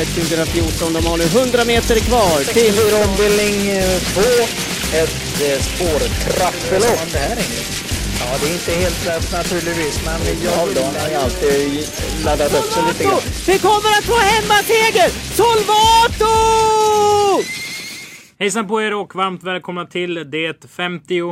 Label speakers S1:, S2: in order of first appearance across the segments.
S1: Elitloppet 2014. De har nu 100 meter kvar till...
S2: ombildning 2. Ett eh, spårtrappelopp.
S3: Det här är
S2: Ja, det är inte helt lätt naturligtvis, men jag har ju alltid laddat upp sig lite grann.
S1: Vi kommer att få hemmaseger! Solvato!
S3: Hejsan på er och varmt välkomna till det 50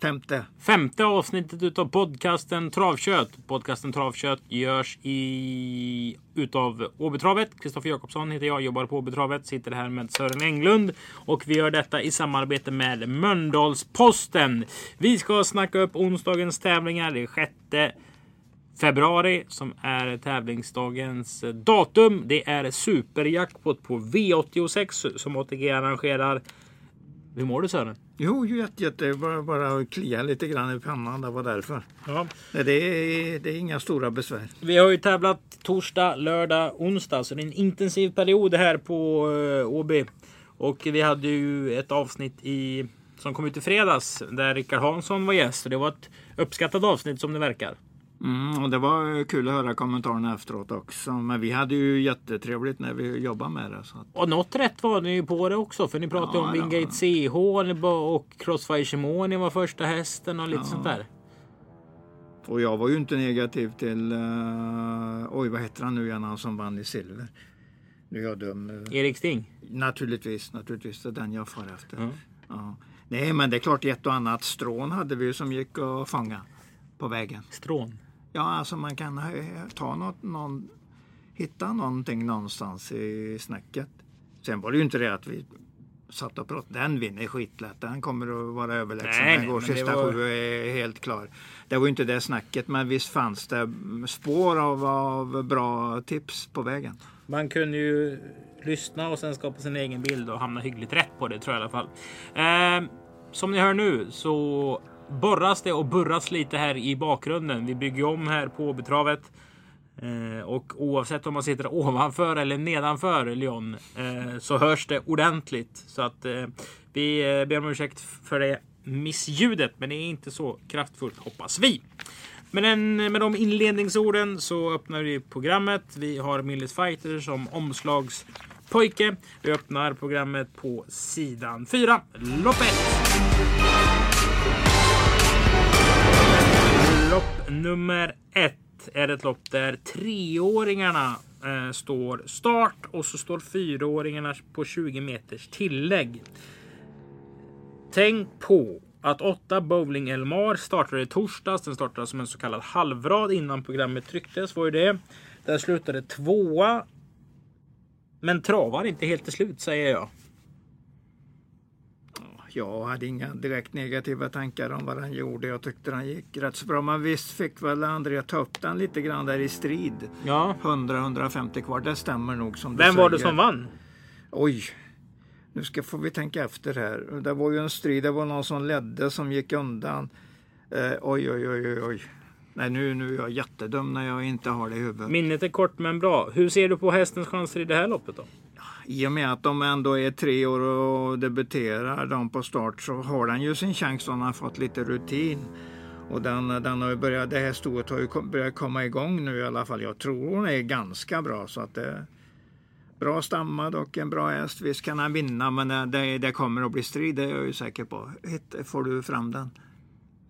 S4: Femte.
S3: femte avsnittet utav podcasten Travkött. Podcasten Travkött görs i utav Åbytravet. Kristoffer Jakobsson heter jag, jobbar på Åbytravet. Sitter här med Sören Englund och vi gör detta i samarbete med Mölndalsposten. Vi ska snacka upp onsdagens tävlingar. Det är sjätte februari som är tävlingsdagens datum. Det är superjackpot på V86 som ATG arrangerar. Hur mår du Sören?
S4: Jo, jätte, jätte. Bara, bara klia lite grann i pannan. Det var därför.
S3: Ja.
S4: Nej, Det är, det är inga stora besvär.
S3: Vi har ju tävlat torsdag, lördag, onsdag. Så det är en intensiv period här på uh, OB. Och vi hade ju ett avsnitt i som kom ut i fredags där Rickard Hansson var gäst. Och det var ett uppskattat avsnitt som det verkar.
S4: Mm, och det var kul att höra kommentarerna efteråt också. Men vi hade ju jättetrevligt när vi jobbade med det. Så att,
S3: Och något rätt var ni ju på det också. För ni pratade
S4: Ja,
S3: om
S4: ja.
S3: Wingate CH och Crossfire Shimoni var första hästen och lite sånt där.
S4: och jag var ju inte negativ till... Uh, oj, vad heter han nu igen, han som vann i silver? Nu är jag dum.
S3: Erik Sting.
S4: Naturligtvis, naturligtvis. Det är den jag far efter.
S3: Ja.
S4: Ja. Nej, men det är klart ett och annat strån hade vi ju som gick att fånga på vägen.
S3: Strån.
S4: Ja, alltså man kan hö- ta något, någon, hitta någonting någonstans i snacket. Sen var det ju inte det att vi satt och pratade. Den vinner skitlätt. Den kommer att vara överlägsen.
S3: Nej,
S4: Den går sista
S3: var-
S4: sju är helt klar. Det var ju inte det snacket, men visst fanns det spår av, av bra tips på vägen.
S3: Man kunde ju lyssna och sen skapa sin egen bild och hamna hyggligt rätt på det tror jag i alla fall. Eh, som ni hör nu så borras det och burras lite här i bakgrunden. Vi bygger om här på betravet. Eh, och oavsett om man sitter ovanför eller nedanför Lyon eh, så hörs det ordentligt. Så att eh, vi eh, ber om ursäkt för det missljudet. Men det är inte så kraftfullt hoppas vi. Men en, med de inledningsorden så öppnar vi programmet. Vi har Millis Fighter som omslagspojke. Vi öppnar programmet på sidan 4. Lopp 1. Lopp nummer ett är ett lopp där treåringarna eh, står start och så står fyraåringarna på 20 meters tillägg. Tänk på att 8 Bowling Elmar startade i torsdags. Den startade som en så kallad halvrad innan programmet trycktes. Var ju det. Där slutade tvåa. Men travar inte helt till slut säger jag.
S4: Jag hade inga direkt negativa tankar om vad han gjorde. Jag tyckte han gick rätt så bra. Men visst fick väl Andrea ta upp den lite grann där i strid.
S3: Ja.
S4: 100-150 kvar, det stämmer nog som du
S3: Vem var det som vann?
S4: Oj, nu ska får vi tänka efter här. Det var ju en strid, det var någon som ledde som gick undan. Eh, oj, oj, oj, oj, oj. Nej, nu, nu är jag jättedum när jag inte har det i huvudet.
S3: Minnet är kort men bra. Hur ser du på hästens chanser i det här loppet då?
S4: I och med att de ändå är tre år och debuterar de på start så har den ju sin chans om han har fått lite rutin. Och den, den har ju börjat, det här stoet har ju börjat komma igång nu i alla fall. Jag tror hon är ganska bra så att det Bra stammad och en bra häst. Visst kan han vinna men det, det, kommer att bli strid, det är jag ju säker på. Hitt- Får du fram den?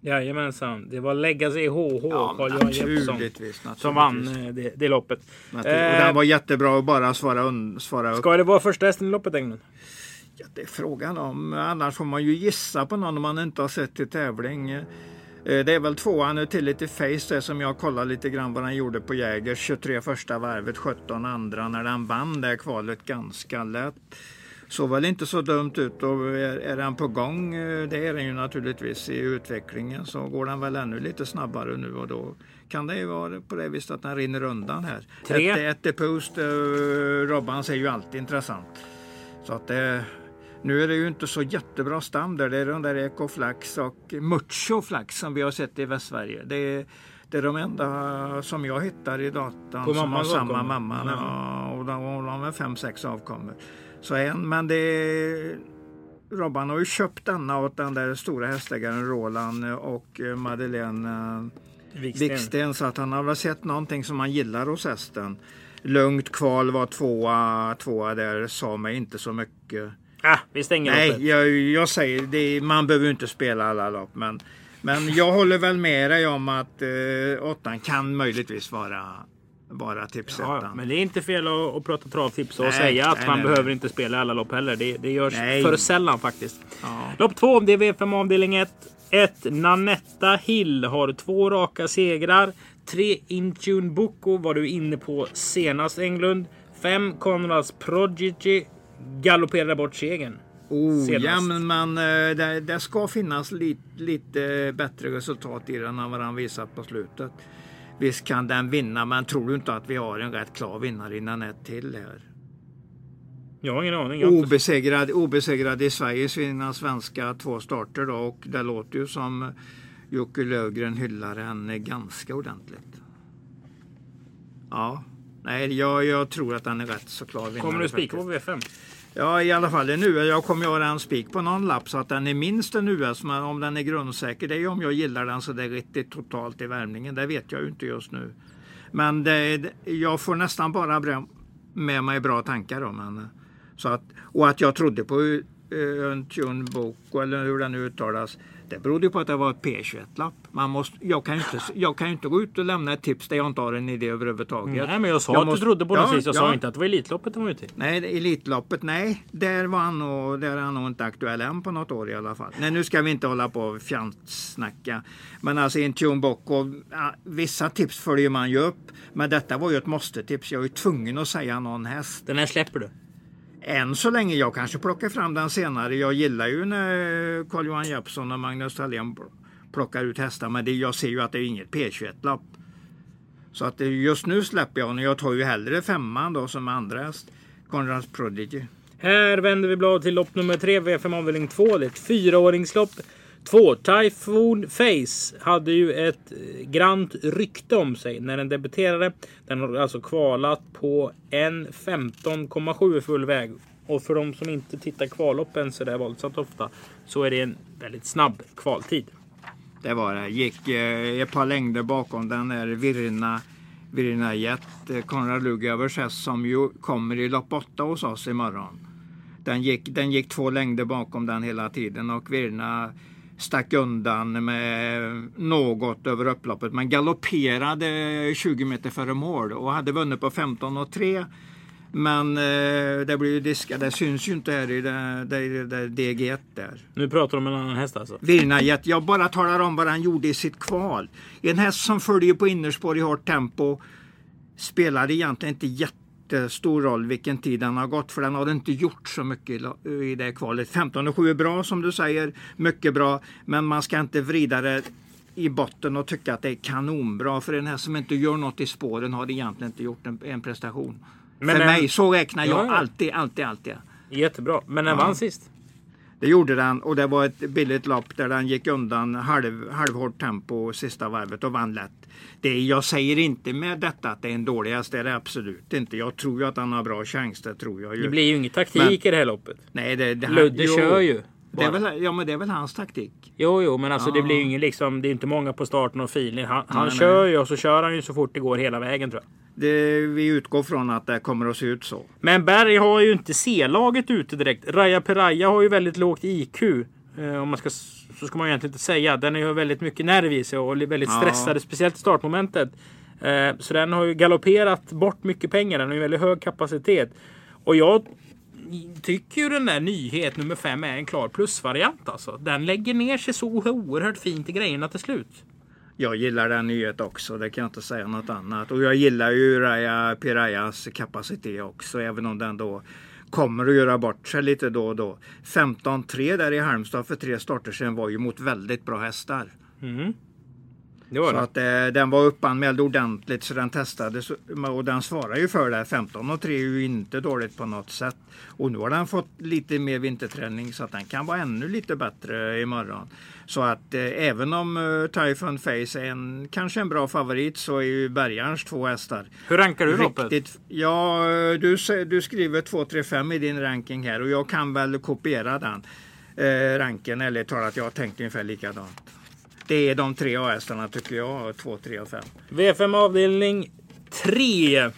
S3: Jajamensan. Det var Legacy HH,
S4: Ja,
S3: Carl Johan Jeppsson, som vann eh, det, det loppet.
S4: Och den var jättebra att bara svara, un, svara upp.
S3: Ska det vara första hästen i loppet Englund?
S4: Ja, det är frågan om. Annars får man ju gissa på någon man inte har sett i tävling. Eh, Det är väl tvåan Utility Face det som jag kollar lite grann vad han gjorde på Jägers. 23 första varvet, 17 andra när den vann det kvalet ganska lätt. Såg väl inte så dumt ut och är, är den på gång, eh, det är den ju naturligtvis i utvecklingen, så går den väl ännu lite snabbare nu och då kan det ju vara på det viset att den rinner undan här.
S3: Tre.
S4: Ett, ett Post, uh, Robbans är ju alltid intressant. Så att det, nu är det ju inte så jättebra stam där. Det är den där Ecoflax och Mucho Flax som vi har sett i Västsverige. Det är, det är de enda som jag hittar i datan
S3: På
S4: som har samma mamma.
S3: Ja.
S4: Ja, och de, de är fem, sex avkommor. Så en, men det Robban har ju köpt denna åt den där stora hästägaren Roland och eh, Madeleine eh,
S3: Viksten.
S4: Viksten så att han har väl sett någonting som han gillar hos hästen. Lugnt kval var tvåa, tvåa där, sa mig inte så mycket.
S3: Ah, vi stänger
S4: Nej, jag, jag säger det, man behöver inte spela alla lopp. Men, men jag håller väl med dig om att eh, åttan kan möjligtvis vara, vara tipsettan.
S3: Ja, men det är inte fel att, att prata travtips och
S4: Nej,
S3: säga att
S4: nej,
S3: man
S4: nej,
S3: behöver inte spela alla lopp heller. Det, det görs för sällan faktiskt.
S4: Ja.
S3: Lopp två, det är V5 avdelning 1. 1. Nanetta Hill har två raka segrar. 3. Intune Boko var du inne på senast Englund. 5. Conrads Prodigy galopperade bort segern.
S4: Oh,
S3: senast.
S4: ja, men man, eh, det, det ska finnas lite, lite bättre resultat i den än vad han visat på slutet. Visst kan den vinna, men tror du inte att vi har en rätt klar vinnare innan ett till här?
S3: Jag har ingen aning.
S4: Obesegrad, obesegrad i Sverige sina svenska två starter då och det låter ju som Jocke Lövgren hyllar henne ganska ordentligt. Ja, nej, jag, jag tror att han är rätt så klar vinnare.
S3: Kommer du spika på
S4: faktiskt.
S3: V5?
S4: Ja, i alla fall en US. Jag kommer göra en spik på någon lapp så att den är minst en US. Men om den är grundsäker, det är ju om jag gillar den så det är riktigt totalt i värmningen. Det vet jag ju inte just nu. Men det, jag får nästan bara bra- med mig bra tankar om henne. Så att, och att jag trodde på eh, en Tune Boko, eller hur den nu uttalas. Det berodde ju på att det var ett P21-lapp. Man måste, jag, kan inte, jag kan ju inte gå ut och lämna ett tips där jag inte har en idé överhuvudtaget.
S3: Nej, men jag sa
S4: Jag
S3: att
S4: måste-
S3: du trodde på
S4: Ja,
S3: sist. Jag
S4: ja.
S3: sa inte att det var Elitloppet den var ute i.
S4: Nej, det- Elitloppet, nej. Där, var han nog, där är han nog inte aktuell än på något år i alla fall. Nej, nu ska vi inte hålla på och fjantsnacka. Men alltså i en Tune Bocco, ja, vissa tips följer man ju upp. Men detta var ju ett måste-tips. Jag är ju tvungen att säga någon häst.
S3: Den här släpper du.
S4: Än så länge, jag kanske plockar fram den senare. Jag gillar ju när Carl-Johan Jeppsson och Magnus Thalén plockar ut hästar. Men det, jag ser ju att det är inget P21-lopp. Så att just nu släpper jag honom. Jag tar ju hellre femman då som andra häst. Conrads Prodigy.
S3: Här vänder vi blad till lopp nummer tre, V5 avdelning 2. Det är ett fyraåringslopp. Två, Typhoon Face hade ju ett eh, grant rykte om sig när den debuterade. Den har alltså kvalat på 1.15,7 i full väg. Och för de som inte tittar kvalloppen så där våldsamt ofta så är det en väldigt snabb kvaltid.
S4: Det var det. Gick eh, ett par längder bakom den där Virna, Virna Jet, eh, Konrad Lugavers häst som ju kommer i lopp 8 hos oss imorgon. Den gick, den gick två längder bakom den hela tiden och Virna stack undan med något över upploppet men galopperade 20 meter före mål och hade vunnit på 15 och 3. Men eh, det blir ju diskat. Det syns ju inte här i det, det, det, det DG1 där.
S3: Nu pratar de om en annan häst alltså.
S4: Virnajet, jag bara talar om vad han gjorde i sitt kval. En häst som följer på innerspår i hårt tempo spelade egentligen inte jättestor roll vilken tid den har gått för den har inte gjort så mycket i det kvalet. 15 och 7 är bra som du säger, mycket bra, men man ska inte vrida det i botten och tycka att det är kanonbra för en häst som inte gör något i spåren har egentligen inte gjort en, en prestation.
S3: Men
S4: för
S3: en-
S4: mig, så räknar jag
S3: Ja, ja.
S4: alltid, alltid, alltid.
S3: Jättebra. Men den
S4: Ja.
S3: vann sist.
S4: Det gjorde den och det var ett billigt lopp där den gick undan halv, halvhårt tempo sista varvet och vann lätt. Det, jag säger inte med detta att det är en dålig häst, det är det absolut inte. Jag tror ju att han har bra chans, det tror jag ju.
S3: Det blir ju inget taktik
S4: Men-
S3: i det här loppet.
S4: Nej, det, det,
S3: Ludde
S4: jo,
S3: kör ju.
S4: Det är väl, ja, men det är väl hans taktik.
S3: Jo, jo, men alltså det
S4: Ja.
S3: blir ju ingen liksom. Det är inte många på starten och feeling. Han, han
S4: Nej,
S3: kör
S4: nej.
S3: ju och så kör han ju så fort det går hela vägen tror jag.
S4: Det, vi utgår från att det kommer att se ut så.
S3: Men Berg har ju inte C-laget ute direkt. Raja Peraya har ju väldigt lågt IQ. Eh, om man ska, så ska man egentligen inte säga. Den har ju väldigt mycket nerv i sig och är väldigt
S4: Ja.
S3: stressad. Speciellt i startmomentet. Eh, så den har ju galopperat bort mycket pengar. Den har ju väldigt hög kapacitet. Och jag tycker ju den där nyhet nummer fem är en klar plusvariant alltså. Den lägger ner sig så oerhört fint i grejerna till slut.
S4: Jag gillar den nyhet också, det kan jag inte säga något annat. Och jag gillar ju Raya Pirayas kapacitet också, även om den då kommer att göra bort sig lite då och då. 15-3 där i Halmstad för tre starter sedan var ju mot väldigt bra hästar.
S3: Mm. Det var
S4: Så
S3: det.
S4: att eh, den var uppanmäld ordentligt så den testades och den svarar ju för det. 15 och 3 är ju inte dåligt på något sätt. Och nu har den fått lite mer vinterträning så att den kan vara ännu lite bättre imorgon. Så att eh, även om eh, Typhon Face är en, kanske en bra favorit så är ju Bergarns två hästar
S3: Hur rankar du loppet?
S4: Ja, du, sä- du skriver 2-3-5 i din ranking här och jag kan väl kopiera den eh, ranken eller talat. Jag har tänkt ungefär likadant. Det är de tre A-hästarna tycker jag, 2, 3 och 5.
S3: V5 avdelning 3.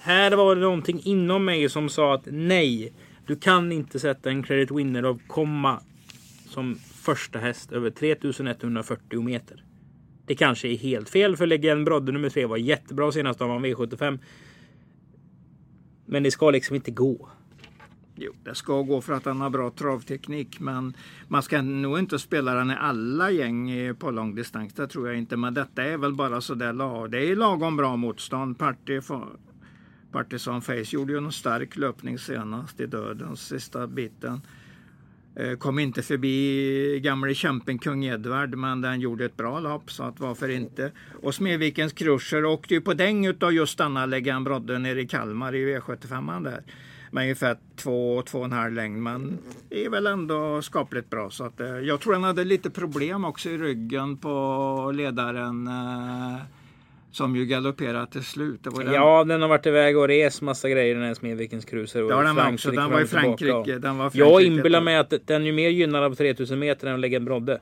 S3: Här var det någonting inom mig som sa att nej, du kan inte sätta en Credit Winner av komma som första häst över 3140 meter. Det kanske är helt fel för Legend Brodde nummer tre var jättebra senast av han V75. Men det ska liksom inte gå.
S4: Jo, det ska gå för att han har bra travteknik, men man ska nog inte spela den i alla gäng på på långdistans. Det tror jag inte, men detta är väl bara så där. Det är lagom bra motstånd. Party, Partisan Face gjorde ju en stark löpning senast i dödens sista biten. Eh, kom inte förbi gamle kämpen kung Edvard, men den gjorde ett bra lopp, så att varför inte? Och Smedvikens Kruscher åkte ju på däng av just denna Legend Brodde nere i Kalmar i V75 där med ungefär två, två och en halv längd. Men är väl ändå skapligt bra. Så att, eh, jag tror han hade lite problem också i ryggen på ledaren eh, som ju galopperade till slut.
S3: Den... Ja, den har varit iväg och rest massa grejer den här Smedvikens Cruiser.
S4: ja, den var också. Den var i Frankrike. Den var
S3: Frankrike. Jag inbillar mig att den är mer gynnad av 3000 meter än att lägga en brodde.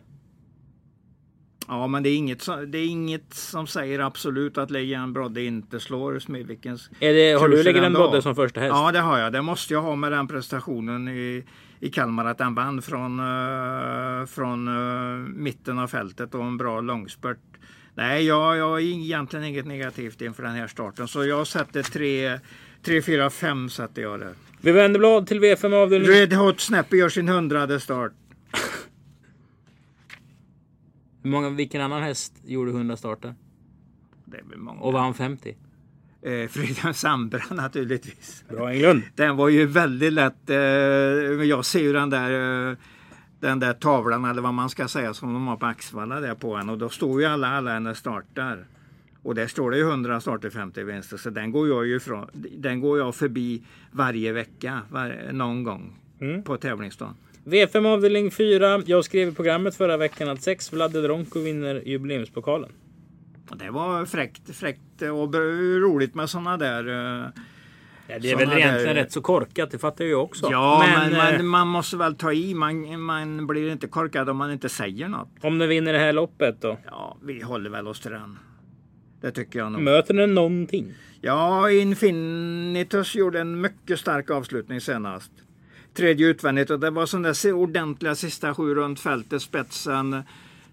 S4: Ja, men det är, inget, det är inget som säger absolut att Lejan Brodde inte slår Smedvikens
S3: Har du Lejan Brodde som första häst?
S4: Ja, det har jag. Det måste jag ha med den prestationen i, i Kalmar. Att den vann från, uh, från uh, mitten av fältet och en bra långspurt. Nej, jag, jag har egentligen inget negativt inför den här starten. Så jag sätter 3, 3 4, 5 sätter jag det.
S3: Vi vänder blad till V5 avdelning.
S4: Red Hot Snappy gör sin hundrade start.
S3: Hur många, vilken annan häst gjorde 100 starter?
S4: Det är väl många.
S3: Och vann 50?
S4: Eh, Frida Sambra naturligtvis.
S3: Bra Englund.
S4: Den var ju väldigt lätt. Eh, jag ser ju den där eh, den där tavlan eller vad man ska säga som de har på Axvalla där på en och då står ju alla, alla hennes startar. Och där står det ju 100 starter 50 vinster så den går jag ju ifrån, den går jag förbi varje vecka, var, någon gång mm. på tävlingsdagen.
S3: V5 avdelning 4. Jag skrev i programmet förra veckan att 6 Vlade Dronko vinner jubileumspokalen.
S4: Det var fräckt, fräckt och roligt med sådana där uh,
S3: Ja, det är väl egentligen där... rätt så korkat, det fattar jag också.
S4: Ja, men, men man, eh, man, måste väl ta i. Man, man blir inte korkad om man inte säger något.
S3: Om den vinner det här loppet då?
S4: Ja, vi håller väl oss till den. Det tycker jag nog.
S3: Möter den någonting?
S4: Ja, Infinitus gjorde en mycket stark avslutning senast tredje utvändigt och det var sån där ordentliga sista sju runt fältet, spetsen,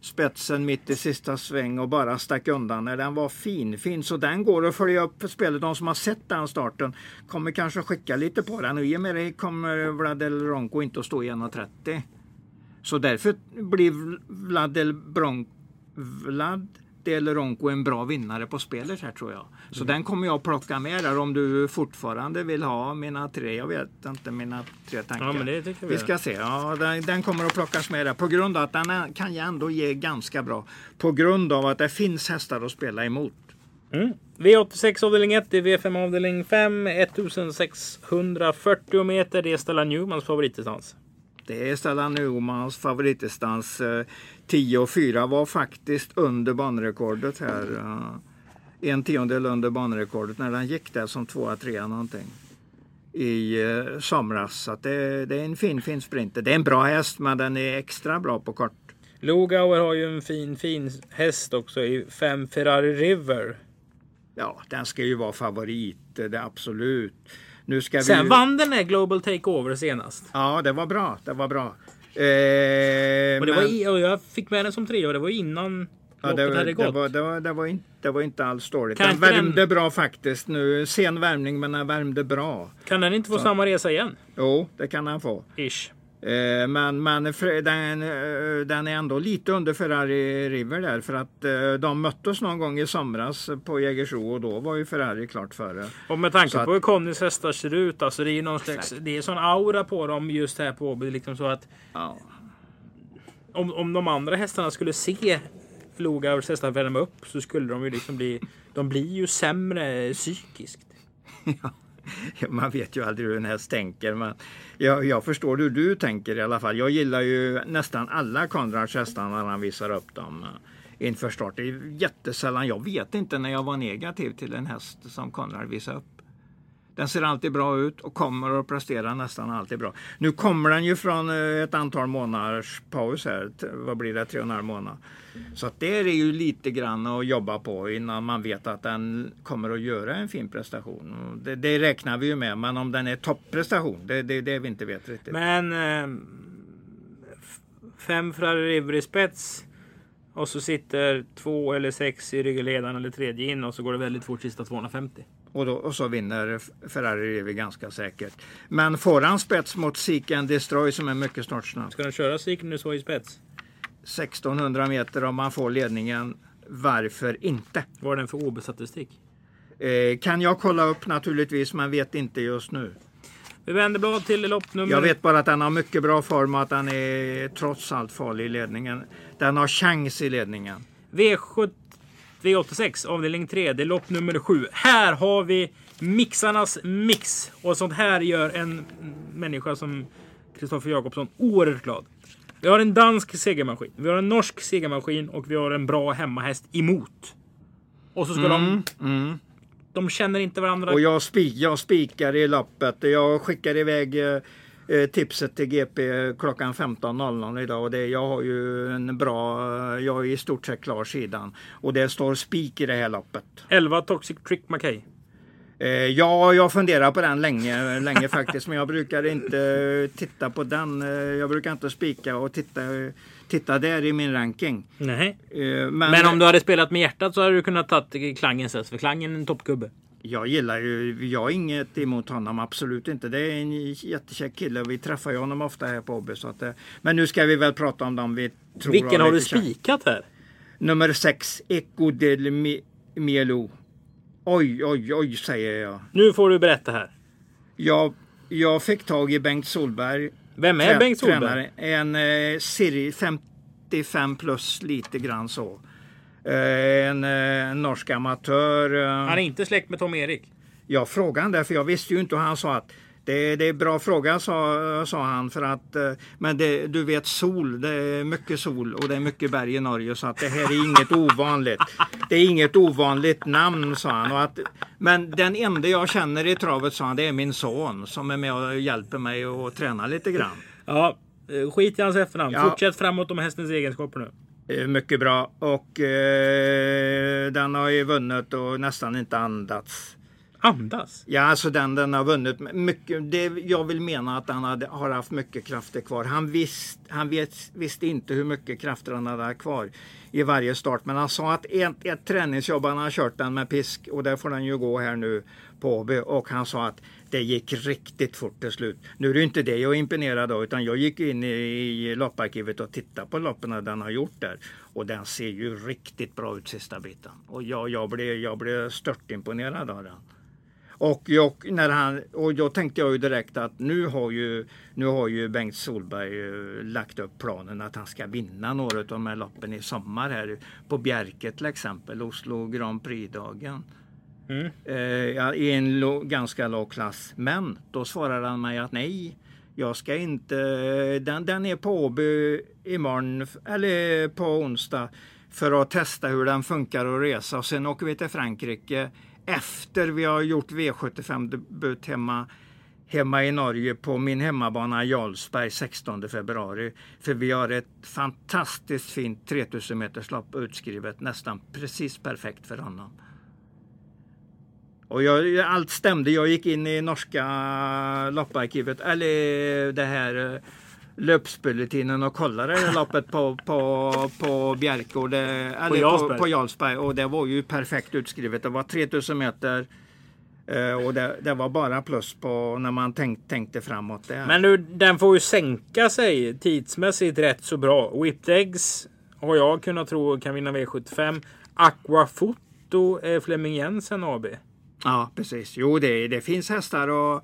S4: spetsen mitt i sista sväng och bara stack undan när den var fin, fin. Så den går att följa upp för spelet. De som har sett den starten kommer kanske skicka lite på den och i och med det kommer Vladel Ronko inte att stå i 1.30. Så därför blir Vladel Bronco Vlad Del Ronco en bra vinnare på spelet här tror jag. Så mm. den kommer jag plocka med där om du fortfarande vill ha mina tre. Jag vet inte mina tre tankar.
S3: Ja, men det tycker
S4: vi. vi ska se. Ja, den, den, kommer att plockas med där på grund av att den kan jag ändå ge ganska bra. På grund av att det finns hästar att spela emot.
S3: Mm. V86 avdelning 1 i V5 avdelning 5. 1640 meter. Det är Stella Newmans favoritdistans.
S4: Det är Stellan Newmans favoritdistans. 10 och 4 var faktiskt under banrekordet här. Eh, en tiondel under banrekordet när den gick där som tvåa, trea någonting. I eh, somras. Så det, det, är en fin, fin sprinter. Det är en bra häst men den är extra bra på kort.
S3: Logauer har ju en fin, fin häst också i 5 Ferrari River.
S4: Ja, den ska ju vara favorit. Det absolut.
S3: Nu ska Sen vi... vann den här Global Takeover senast.
S4: Ja, det var bra. Det var bra.
S3: Eh, och, det men... var, och jag fick med den som tre och det var innan
S4: ja, det, gått. Det var, det, var, det, var inte, det var inte alls dåligt. Kan den värmde den... bra faktiskt nu. Sen värmning men den värmde bra.
S3: Kan den inte få Så. samma resa igen?
S4: Jo, det kan den få.
S3: Ish.
S4: Eh, men, men den, eh, den är ändå lite under Ferrari River där för att eh, de möttes någon gång i somras på Jägersro och då var ju Ferrari klart före.
S3: Och med tanke så på hur Connys hästar ser ut, alltså det är någon slags, det är sån aura på dem just här på Åby, liksom så att ja. om, om de andra hästarna skulle se Flogaurs hästar värma upp så skulle de ju liksom bli, de blir ju sämre psykiskt.
S4: ja man vet ju aldrig hur en häst tänker. Men jag, jag förstår hur du tänker i alla fall. Jag gillar ju nästan alla Konrads hästar när han visar upp dem inför start. Det är jättesällan, jag vet inte när jag var negativ till en häst som Konrad visade upp. Den ser alltid bra ut och kommer att prestera nästan alltid bra. Nu kommer den ju från eh, ett antal månaders paus här. Vad blir det? Tre och en halv månad. Så att det är ju lite grann att jobba på innan man vet att den kommer att göra en fin prestation. Det, det räknar vi ju med, men om den är topprestation, det, det, det vi inte vet riktigt.
S3: Men eh, fem Ferrari River i spets. Och så sitter två eller sex i ryggledaren eller tredje in och så går det väldigt fort sista 250.
S4: Och, då, och så vinner Ferrari Rivi ganska säkert. Men får han spets mot Seek and Destroy som är mycket snart snabb.
S3: Ska den köra Seek nu så i spets?
S4: 1600 meter om man får ledningen. Varför inte?
S3: Vad är den för OB-statistik?
S4: Eh, kan jag kolla upp naturligtvis, men vet inte just nu.
S3: Vi vänder blad till loppnummer...
S4: Jag vet bara att den har mycket bra form och att den är trots allt farlig i ledningen. Den har chans i ledningen.
S3: V7, V86 avdelning 3, det är lopp nummer 7. Här har vi mixarnas mix. Och sånt här gör en människa som Kristoffer Jakobsson oerhört glad. Vi har en dansk segermaskin, vi har en norsk segermaskin och vi har en bra hemmahäst emot. Och så ska de... De känner inte varandra.
S4: Och jag, spik, jag spikar i loppet. Jag skickar iväg eh, tipset till GP klockan 15.00 idag. Och det, jag har ju en bra, eh, jag är i stort sett klar sidan. Och det står spik i det här loppet.
S3: 11 Toxic Trick McKay.
S4: Eh, ja, jag funderar på den länge, länge faktiskt. Men jag brukar inte titta på den. Eh, Jag brukar inte spika och titta, titta där i min ranking.
S3: Nej.
S4: Eh,
S3: Men om du hade spelat med hjärtat så hade du kunnat tagit Klangen. För Klangen är en toppgubbe.
S4: Jag gillar ju, jag har inget emot honom, absolut inte. Det är en jättekäck kille och vi träffar ju honom ofta här på Åby. Det- men nu ska vi väl prata om dem vi tror
S3: Vilken har du spikat här?
S4: Nummer 6, Eco del Mi- Mielo. Oj, oj, oj, säger jag.
S3: Nu får du berätta här.
S4: Jag, jag fick tag i Bengt Solberg.
S3: Vem är Bengt Solberg?
S4: tränare. En eh, serie 55 plus, lite grann så. Eh, en eh, norsk amatör. eh,
S3: Han är inte släkt med Tom Erik.
S4: Jag frågade han det, för jag visste ju inte och han sa att det, det är bra fråga, sa, sa han. För att, men det, du vet sol, det är mycket sol och det är mycket berg i Norge så att det här är inget ovanligt. Det är inget ovanligt namn, sa han. Och att, men den enda jag känner i travet, sa han, det är min son som är med och hjälper mig att träna lite grann.
S3: Ja, skit i hans efternamn.
S4: Ja.
S3: Fortsätt framåt om hästens egenskaper nu.
S4: Mycket bra och eh, den har ju vunnit och nästan inte andats.
S3: Andas.
S4: Ja, alltså den, den har vunnit mycket. Det, jag vill mena att han hade, har haft mycket krafter kvar. Han, visst, han vet, visste inte hur mycket krafter han hade kvar i varje start. Men han sa att ett, ett träningsjobb han har kört den med pisk och där får den ju gå här nu på Åby. Och han sa att det gick riktigt fort till slut. Nu är det inte det jag är imponerad av utan jag gick in i, i lopparkivet och tittade på loppen den har gjort där. Och den ser ju riktigt bra ut sista biten. Och jag, jag blev, jag blev stört imponerad av den. Och, jag, när han, och då tänkte jag ju direkt att nu har ju, nu har ju Bengt Solberg eh, lagt upp planen att han ska vinna några av de här loppen i sommar här på Bjerke till exempel, Oslo Grand Prix-dagen.
S3: Mm.
S4: Eh, I en lo, ganska låg klass. Men då svarade han mig att nej, jag ska inte, den, den är på Åby imorgon, eller på onsdag för att testa hur den funkar att resa och sen åker vi till Frankrike efter vi har gjort V75-debut hemma, hemma i Norge på min hemmabana Jarlsberg 16 februari. För vi har ett fantastiskt fint 3000-meterslopp utskrivet, nästan precis perfekt för honom. Och jag, allt stämde. Jag gick in i norska lopparkivet, eller det här eh, löpsbulletinen och kollade det loppet på, på, på Bjerke och det, eller
S3: Jarlsberg.
S4: på, på Jarlsberg. Och det var ju perfekt utskrivet. Det var 3000 meter eh, och det, det var bara plus på när man tänk, tänkte framåt där.
S3: Men nu, den får ju sänka sig tidsmässigt rätt så bra. Whipped Eggs har jag kunnat tro kan vinna V75. Aquafoto är Flemming Jensen AB.
S4: Ja, precis. Jo, det, det finns hästar och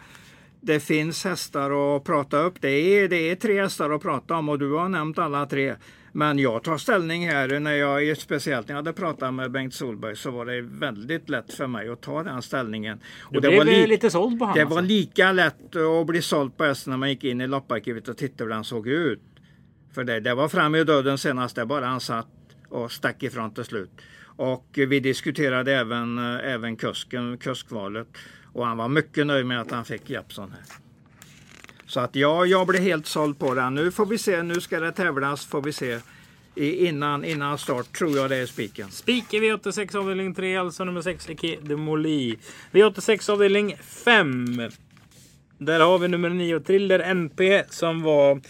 S4: det finns hästar att prata upp. Det är, det är tre hästar att prata om och du har nämnt alla tre. Men jag tar ställning här när jag, speciellt när jag hade pratat med Bengt Solberg så var det väldigt lätt för mig att ta den ställningen.
S3: Du
S4: Och
S3: blev
S4: var li-
S3: lite såld på honom.
S4: det
S3: alltså.
S4: var lika lätt att bli såld på hästen när man gick in i lopparkivet och tittade hur den såg ut. För det, det var fram i döden senast, det bara han satt och stack ifrån till slut. Och vi diskuterade även, eh, även kusken, kuskvalet. Och han var mycket nöjd med att han fick Jeppson här. Så att ja, jag blev helt såld på den. Nu får vi se, nu ska det tävlas får vi se. I, innan, innan start tror jag det är spiken.
S3: Spik i V86 avdelning 3, alltså nummer 6, Liki de Moli. V86 avdelning 5. Där har vi nummer 9, Triller NP, som var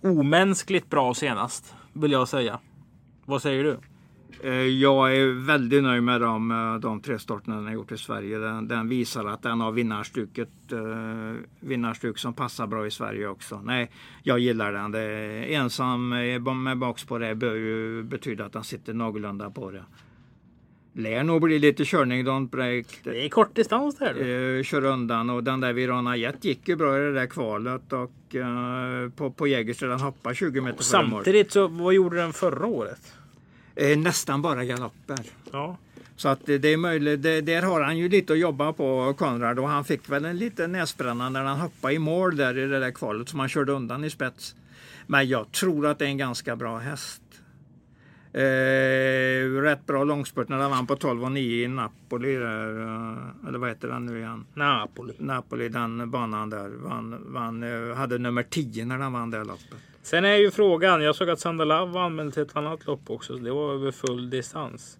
S3: omänskligt bra senast, vill jag säga. Vad säger du?
S4: Eh, Jag är väldigt nöjd med de, eh, de tre starterna den har gjort i Sverige. Den, den visar att den har vinnarstuket. Eh, vinnarstuk som passar bra i Sverige också. Nej, jag gillar den. Det ensam med bakspår det bör ju betyda att den sitter någorlunda på det. Lär nog bli lite körning, don't break.
S3: Det är kort distans där.
S4: kör undan och den där Virana Jet gick ju bra i det där kvalet och på, på Jägerström den hoppade 20 meter mål.
S3: Samtidigt så, vad gjorde den förra året?
S4: Eh, nästan bara galopper.
S3: Ja.
S4: Så att det är möjligt, det, där har han ju lite att jobba på Konrad och han fick väl en liten näsbränna när han hoppade i mål där i det där kvalet som han körde undan i spets. Men jag tror att det är en ganska bra häst. Eh, rätt bra långspurt när han vann på 12 och 9 i Napoli. Där, eh, eller vad heter den nu igen?
S3: Napoli.
S4: Napoli, den banan där. Vann, vann, eh, hade nummer 10 när han vann det loppet.
S3: Sen är ju frågan, jag såg att Sandalav var anmäld till ett annat lopp också, så det var över full distans.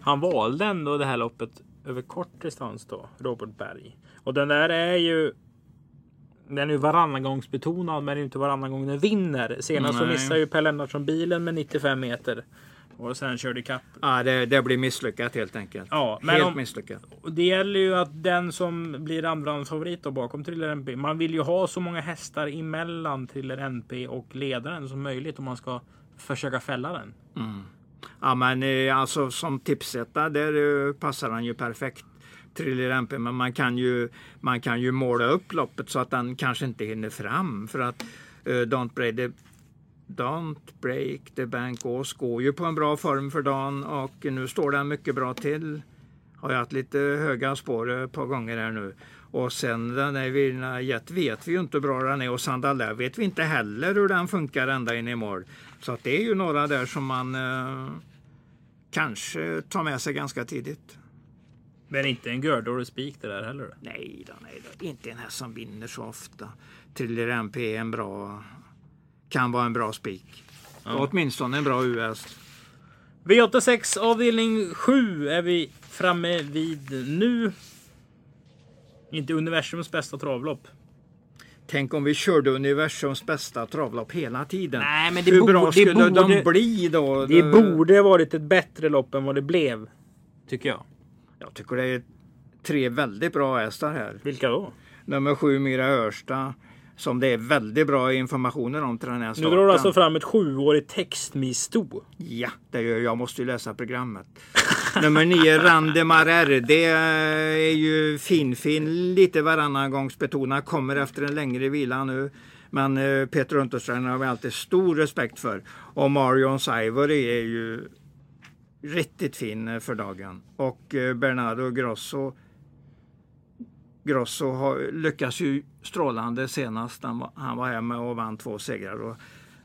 S3: Han valde ändå det här loppet över kort distans då, Robert Berg. Och den där är ju den är ju varannangångsbetonad, men det är inte varannan gång den vinner. Senast så missade ju Per Lennartsson bilen med 95 meter. Och sen körde ikapp.
S4: Ja, det, det blir misslyckat helt enkelt.
S3: Ja, men
S4: helt
S3: om-
S4: misslyckat.
S3: Det gäller ju att den som blir andrahandsfavorit då bakom Thriller NP. Man vill ju ha så många hästar emellan Thriller NP och ledaren som möjligt om man ska försöka fälla den.
S4: Ja men eh, alltså som tipsetta där eh, passar han ju perfekt. Thriller MP men man kan ju man kan ju måla upp loppet så att den kanske inte hinner fram för att eh, Don't the Don't break the bank Ås går ju på en bra form för dagen och nu står den mycket bra till. Har jag haft lite höga spår ett par gånger här nu. Och sen den där Virna Jet vet vi ju inte hur bra den är och Sandalär vet vi inte heller hur den funkar ända in i mål. Så att det är ju några där som man eh, kanske tar med sig ganska tidigt.
S3: Men inte en Gördor spik det där heller.
S4: Nej då, nej då. Inte en här som vinner så ofta. Thriller MP är en bra, kan vara en bra spik. Åtminstone en bra US.
S3: V86 avdelning 7 är vi framme vid nu. Inte universums bästa travlopp.
S4: Tänk om vi körde universums bästa travlopp hela tiden.
S3: Nej, men det
S4: Hur
S3: borde-
S4: bra
S3: det
S4: skulle
S3: borde-
S4: de bli då?
S3: Det borde varit ett bättre lopp än vad det blev. Tycker jag.
S4: Jag tycker det är tre väldigt bra hästar här.
S3: Vilka då?
S4: Nummer sju Mira Örsta. Som det är väldigt bra informationer om till den här
S3: Nu
S4: starten.
S3: drar du alltså fram ett sjuårigt textmisto.
S4: Ja, det gör jag. Jag måste ju läsa programmet. Nummer nio, Randemar Det är ju fin-fin, lite varannan gångs betonad. Kommer efter en längre vila nu. Men eh, Peter Untersteiner har vi alltid stor respekt för. Och Marion Ivory är ju riktigt fin eh, för dagen. Och eh, Bernardo Grosso Grosso har, lyckas ju strålande senast. Han var, han var här med och vann två segrar.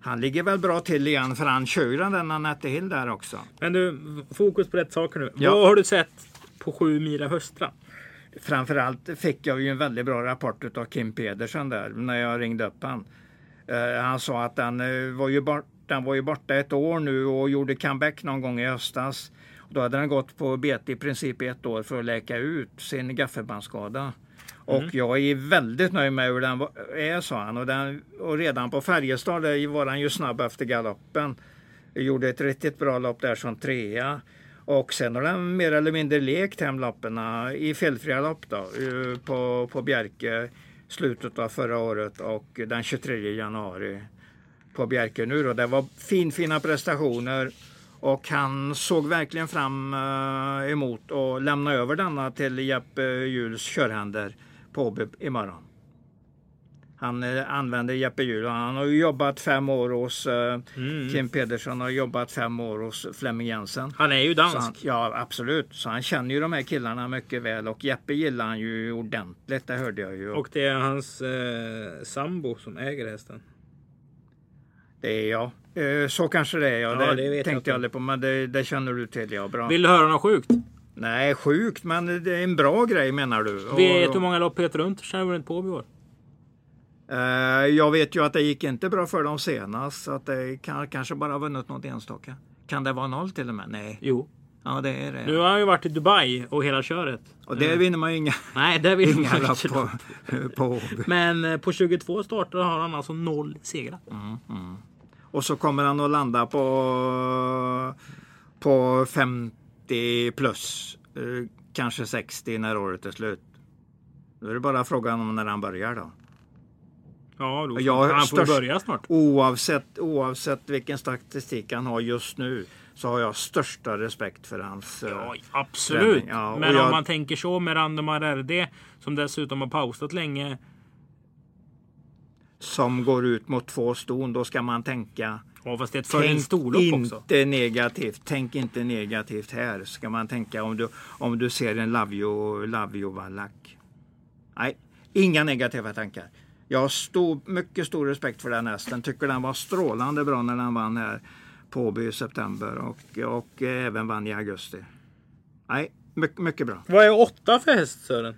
S4: Han ligger väl bra till igen för han kör ju den där Nanette Hill där också.
S3: Men du, fokus på rätt saker nu.
S4: Ja.
S3: Vad har du sett på sju Mira Höstra?
S4: Framförallt fick jag ju en väldigt bra rapport av Kim Pedersen där när jag ringde upp han. Eh, han sa att den, eh, var ju bort, den var ju borta ett år nu och gjorde comeback någon gång i höstas. Då hade den gått på bete i princip ett år för att läka ut sin gaffelbandsskada. Och jag är väldigt nöjd med hur den är, sa han. Och, den, och redan på Färjestad där var han ju snabb efter galoppen. Gjorde ett riktigt bra lopp där som trea. Och sen har den mer eller mindre lekt hem loppen i felfria lopp då, eh, på, på Bjerke slutet av förra året och den 23 januari på Bjerke nu då. Det var fin, fina prestationer och han såg verkligen fram eh, emot att lämna över denna till Jeppe Juhls körhänder på Åby imorgon. Han eh, använder Jeppe Juhl och han har ju jobbat fem år hos eh, Kim Pedersen har jobbat fem år hos Flemming Jensen.
S3: Han är ju dansk.
S4: han, ja absolut, så han känner ju de här killarna mycket väl och Jeppe gillar han ju ordentligt, det hörde jag ju.
S3: Och det är hans eh, sambo som äger hästen.
S4: Det är jag. Eh, Så kanske det är, ja.
S3: Ja,
S4: det,
S3: det
S4: tänkte jag aldrig på, men det, det känner du till, ja. Bra.
S3: Vill du höra något sjukt?
S4: Nej, sjukt, men det är en bra grej menar du?
S3: Vet du hur många lopp Peter Runt vunnit på i år?
S4: Eh, jag vet ju att det gick inte bra för dem senast, så att det kan, kanske bara vunnit något enstaka. Kan det vara noll till och med? Nej.
S3: Jo.
S4: Ja, det är det.
S3: Nu har ju varit i Dubai och hela köret.
S4: Och där vinner man ju inga,
S3: Nej, det vill
S4: inga
S3: man
S4: på, på Åby.
S3: Men eh, på 22 starter har han alltså noll segrar.
S4: Och så kommer han att landa på, på 50 plus. eh, Kanske 60 när året är slut. Då är det bara frågan om när han börjar då.
S3: Ja, då,
S4: Jag
S3: han får
S4: störst-
S3: börja snart.
S4: Oavsett, oavsett vilken statistik han har just nu så har jag största respekt för hans... eh,
S3: Ja, absolut.
S4: Ja,
S3: Men
S4: jag-
S3: om man tänker så med Random RD som dessutom har pausat länge.
S4: Som går ut mot två ston, då ska man tänka
S3: Ja, fast det är ett för en
S4: Tänk
S3: storlopp
S4: inte
S3: också.
S4: negativt. Tänk inte negativt här. Ska man tänka om du, om du ser en Lavio, Lavio Vallack. Nej, inga negativa tankar. Jag har stor, mycket stor respekt för den hästen. Tycker den var strålande bra när den vann här på Åby i september och, och även vann i augusti. Nej, mycket, mycket bra.
S3: Vad är åtta för häst Sören?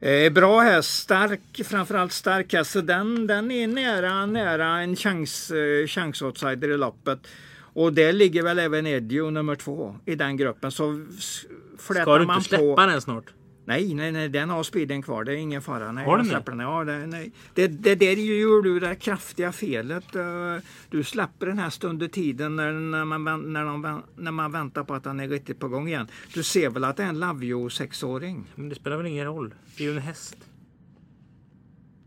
S4: Eh, bra häst, stark, framförallt stark häst. Så den, den är nära, nära en chans, eh, chansoutsider i loppet. Och det ligger väl även Edio nummer två i den gruppen. Så flätar
S3: Ska du
S4: man
S3: inte släppa
S4: på...
S3: den snart?
S4: Nej, nej, nej, den har speeden kvar. Det är ingen fara. Nej,
S3: Har den
S4: släpper den. Ja, det, nej. Det, det där gör du det kraftiga felet. Eh, Du släpper den här under tiden när, när, man, när, de, när man väntar på att den är riktigt på gång igen. Du ser väl att det är en Lavio sexåring?
S3: Men det spelar väl ingen roll? Det är ju en häst.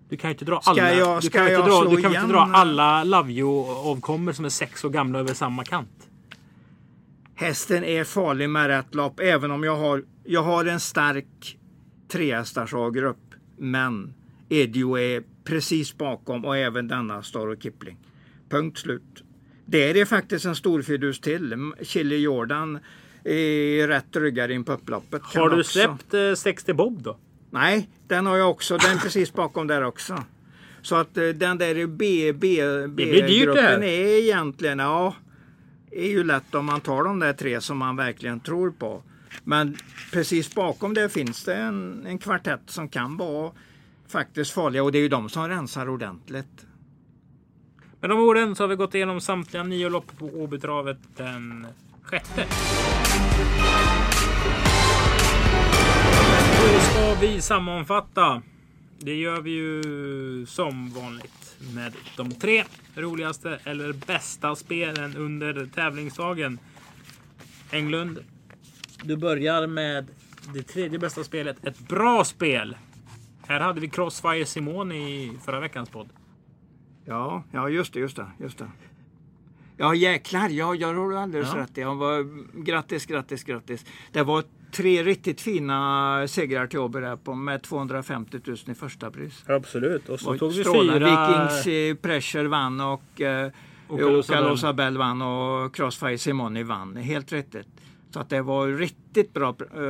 S3: Du kan ju inte dra alla,
S4: jag-
S3: du kan inte dra, du kan inte dra alla Lavio-avkommor som är sex år gamla över samma kant.
S4: Hästen är farlig med rätt lopp, även om jag har, jag har en stark trehästars A-grupp. Men Edio är precis bakom och även denna Star och Kipling. Punkt slut. Det är faktiskt en storfidus till. Chili Jordan är rätt ryggare in på upploppet.
S3: Har du
S4: också-
S3: släppt eh, 60 Bob då?
S4: Nej, den har jag också. Den är precis bakom där också. Så att eh, den där B, B. B-gruppen är egentligen, ja, är ju lätt om man tar de där tre som man verkligen tror på. Men precis bakom det finns det en, en kvartett som kan vara faktiskt farliga och det är ju de som rensar ordentligt.
S3: Med de orden så har vi gått igenom samtliga nio lopp på Åbytravet den sjätte. Då ska vi sammanfatta. Det gör vi ju som vanligt med de tre roligaste eller bästa spelen under tävlingsdagen. Englund, du börjar med det tredje bästa spelet. Ett bra spel. Här hade vi Crossfire Simone i förra veckans podd.
S4: Ja, ja just det, just det, just det. Ja jäklar, ja, jag har alldeles
S3: Ja.
S4: rätt. Var, grattis, grattis, grattis. Det var tre riktigt fina segrar till Åby där på med 250 000 i första pris.
S3: Absolut. Och så
S4: Och
S3: tog vi
S4: strålande.
S3: fyra...
S4: Vikings eh, Pressure vann och eh,
S3: Bell
S4: vann och Crossfire Simoni vann. Helt riktigt. Så att det var riktigt bra eh,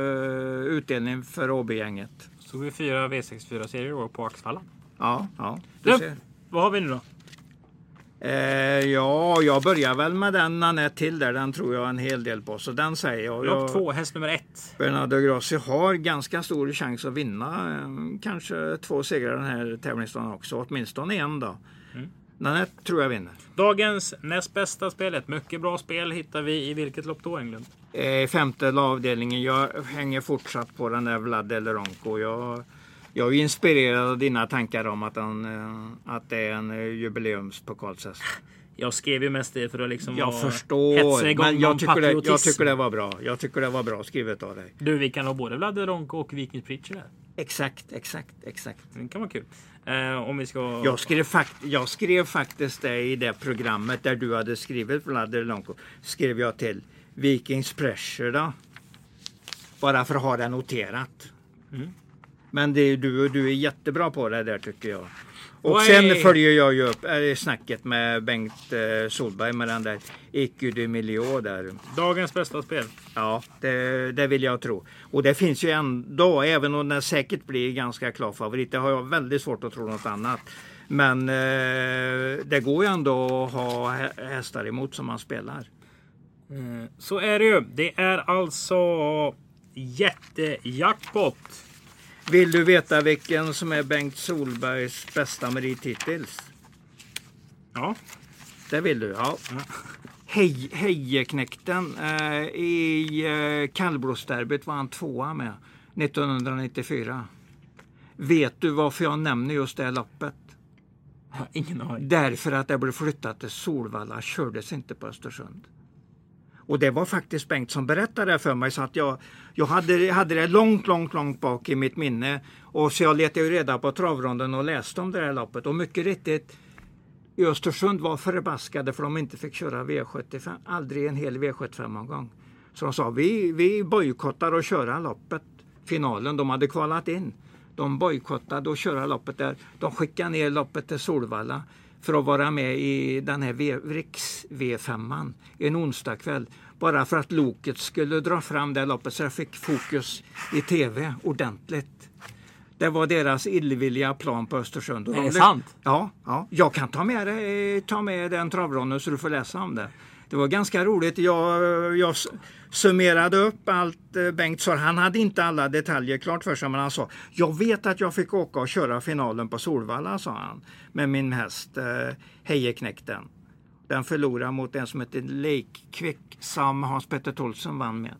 S4: utdelning för Åby-gänget.
S3: Så tog vi fyra V64-serier på Axfalla.
S4: Ja, ja. Du
S3: Du,
S4: ser.
S3: vad har vi nu då?
S4: Eh, ja, jag börjar väl med den Nanette till där. Den tror jag en hel del på. Så den säger jag.
S3: Lopp två, häst nummer ett.
S4: Bernardo Grossi har ganska stor chans att vinna. eh, Kanske två segrar den här tävlingsdagen också. Åtminstone en då.
S3: Mm.
S4: Nanette tror jag vinner.
S3: Dagens näst bästa spel. Ett mycket bra spel hittar vi i vilket lopp då Englund?
S4: Eh, femte avdelningen. Jag hänger fortsatt på den där Vlad Eleronko. Jag, jag är inspirerad av dina tankar om att, han, eh, att det är en eh, jubileumspokalshäst.
S3: Jag skrev ju mest det för att liksom
S4: Jag förstår,
S3: igång
S4: men jag tycker, det, jag tycker det var bra. Jag tycker det var bra skrivet av dig.
S3: Du, vi kan ha både Vlad Ronko och Vikings Pritcher där.
S4: Exakt, exakt, exakt.
S3: Det kan vara kul. Eh, om vi ska...
S4: Jag skrev, fakt jag skrev faktiskt det i det programmet där du hade skrivit Vlad Eleronko. Skrev jag till Vikings Pressure då. Bara för att ha det noterat.
S3: Mm.
S4: Men det, du, du är jättebra på det där tycker jag. Och
S3: Vad
S4: sen
S3: är-
S4: följer jag ju upp äh, snacket med Bengt eh, Solberg med den där Ecu de Milio där.
S3: Dagens bästa spel.
S4: Ja, det, det vill jag tro. Och det finns ju ändå, även om den säkert blir ganska klar favorit, det har jag väldigt svårt att tro något annat. Men eh, det går ju ändå att ha hä- hästar emot som man spelar.
S3: Eh, Så är det ju. Det är alltså jättejackpot.
S4: Vill du veta vilken som är Bengt Solbergs bästa merit hittills?
S3: Ja,
S4: Det vill du? Ja. Hej, Hejeknäkten eh, i eh, kallblodsderbyt var han tvåa med 1994. Vet du varför jag nämner just det loppet?
S3: ingen aning.
S4: Därför att det blev flyttat till Solvalla, kördes inte på Östersund. Och det var faktiskt Bengt som berättade det för mig så att jag, jag hade, hade det långt, långt, långt bak i mitt minne. Och så jag letade ju reda på travronden och läste om det här loppet. Och mycket riktigt, i Östersund var förbaskade för de inte fick köra V75, aldrig en hel V75-omgång. Så de sa vi, vi bojkottar att köra loppet, finalen. De hade kvalat in. De bojkottade att köra loppet där. De skickade ner loppet till Solvalla för att vara med i den här riks V5 en onsdagkväll. Bara för att Loket skulle dra fram det loppet så jag fick fokus i tv ordentligt. Det var deras illvilliga plan på Östersund. Och
S3: Är
S4: de
S3: det sant?
S4: Ja, ja, jag kan ta med, det, ta med den travronden så du får läsa om det. Det var ganska roligt. Jag, jag summerade upp allt eh, Bengt sa. Han hade inte alla detaljer klart för sig men han sa Jag vet att jag fick åka och köra finalen på Solvalla sa han. Med min häst eh, Hejeknäkten. Den förlorade mot en som heter Lake som Hans Petter Tolsen vann med.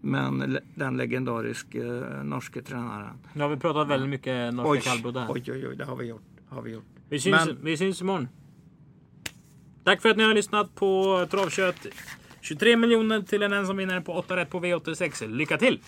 S4: Men den legendariske eh, norske tränaren.
S3: Nu har vi pratat väldigt mycket norska kallblod här.
S4: oj, oj, oj, det har vi gjort. Har vi gjort.
S3: Vi syns,
S4: Men-
S3: vi syns imorgon. Tack för att ni har lyssnat på Travkött. 23 miljoner till en ensam vinnare på 8 rätt på V86. Lycka till!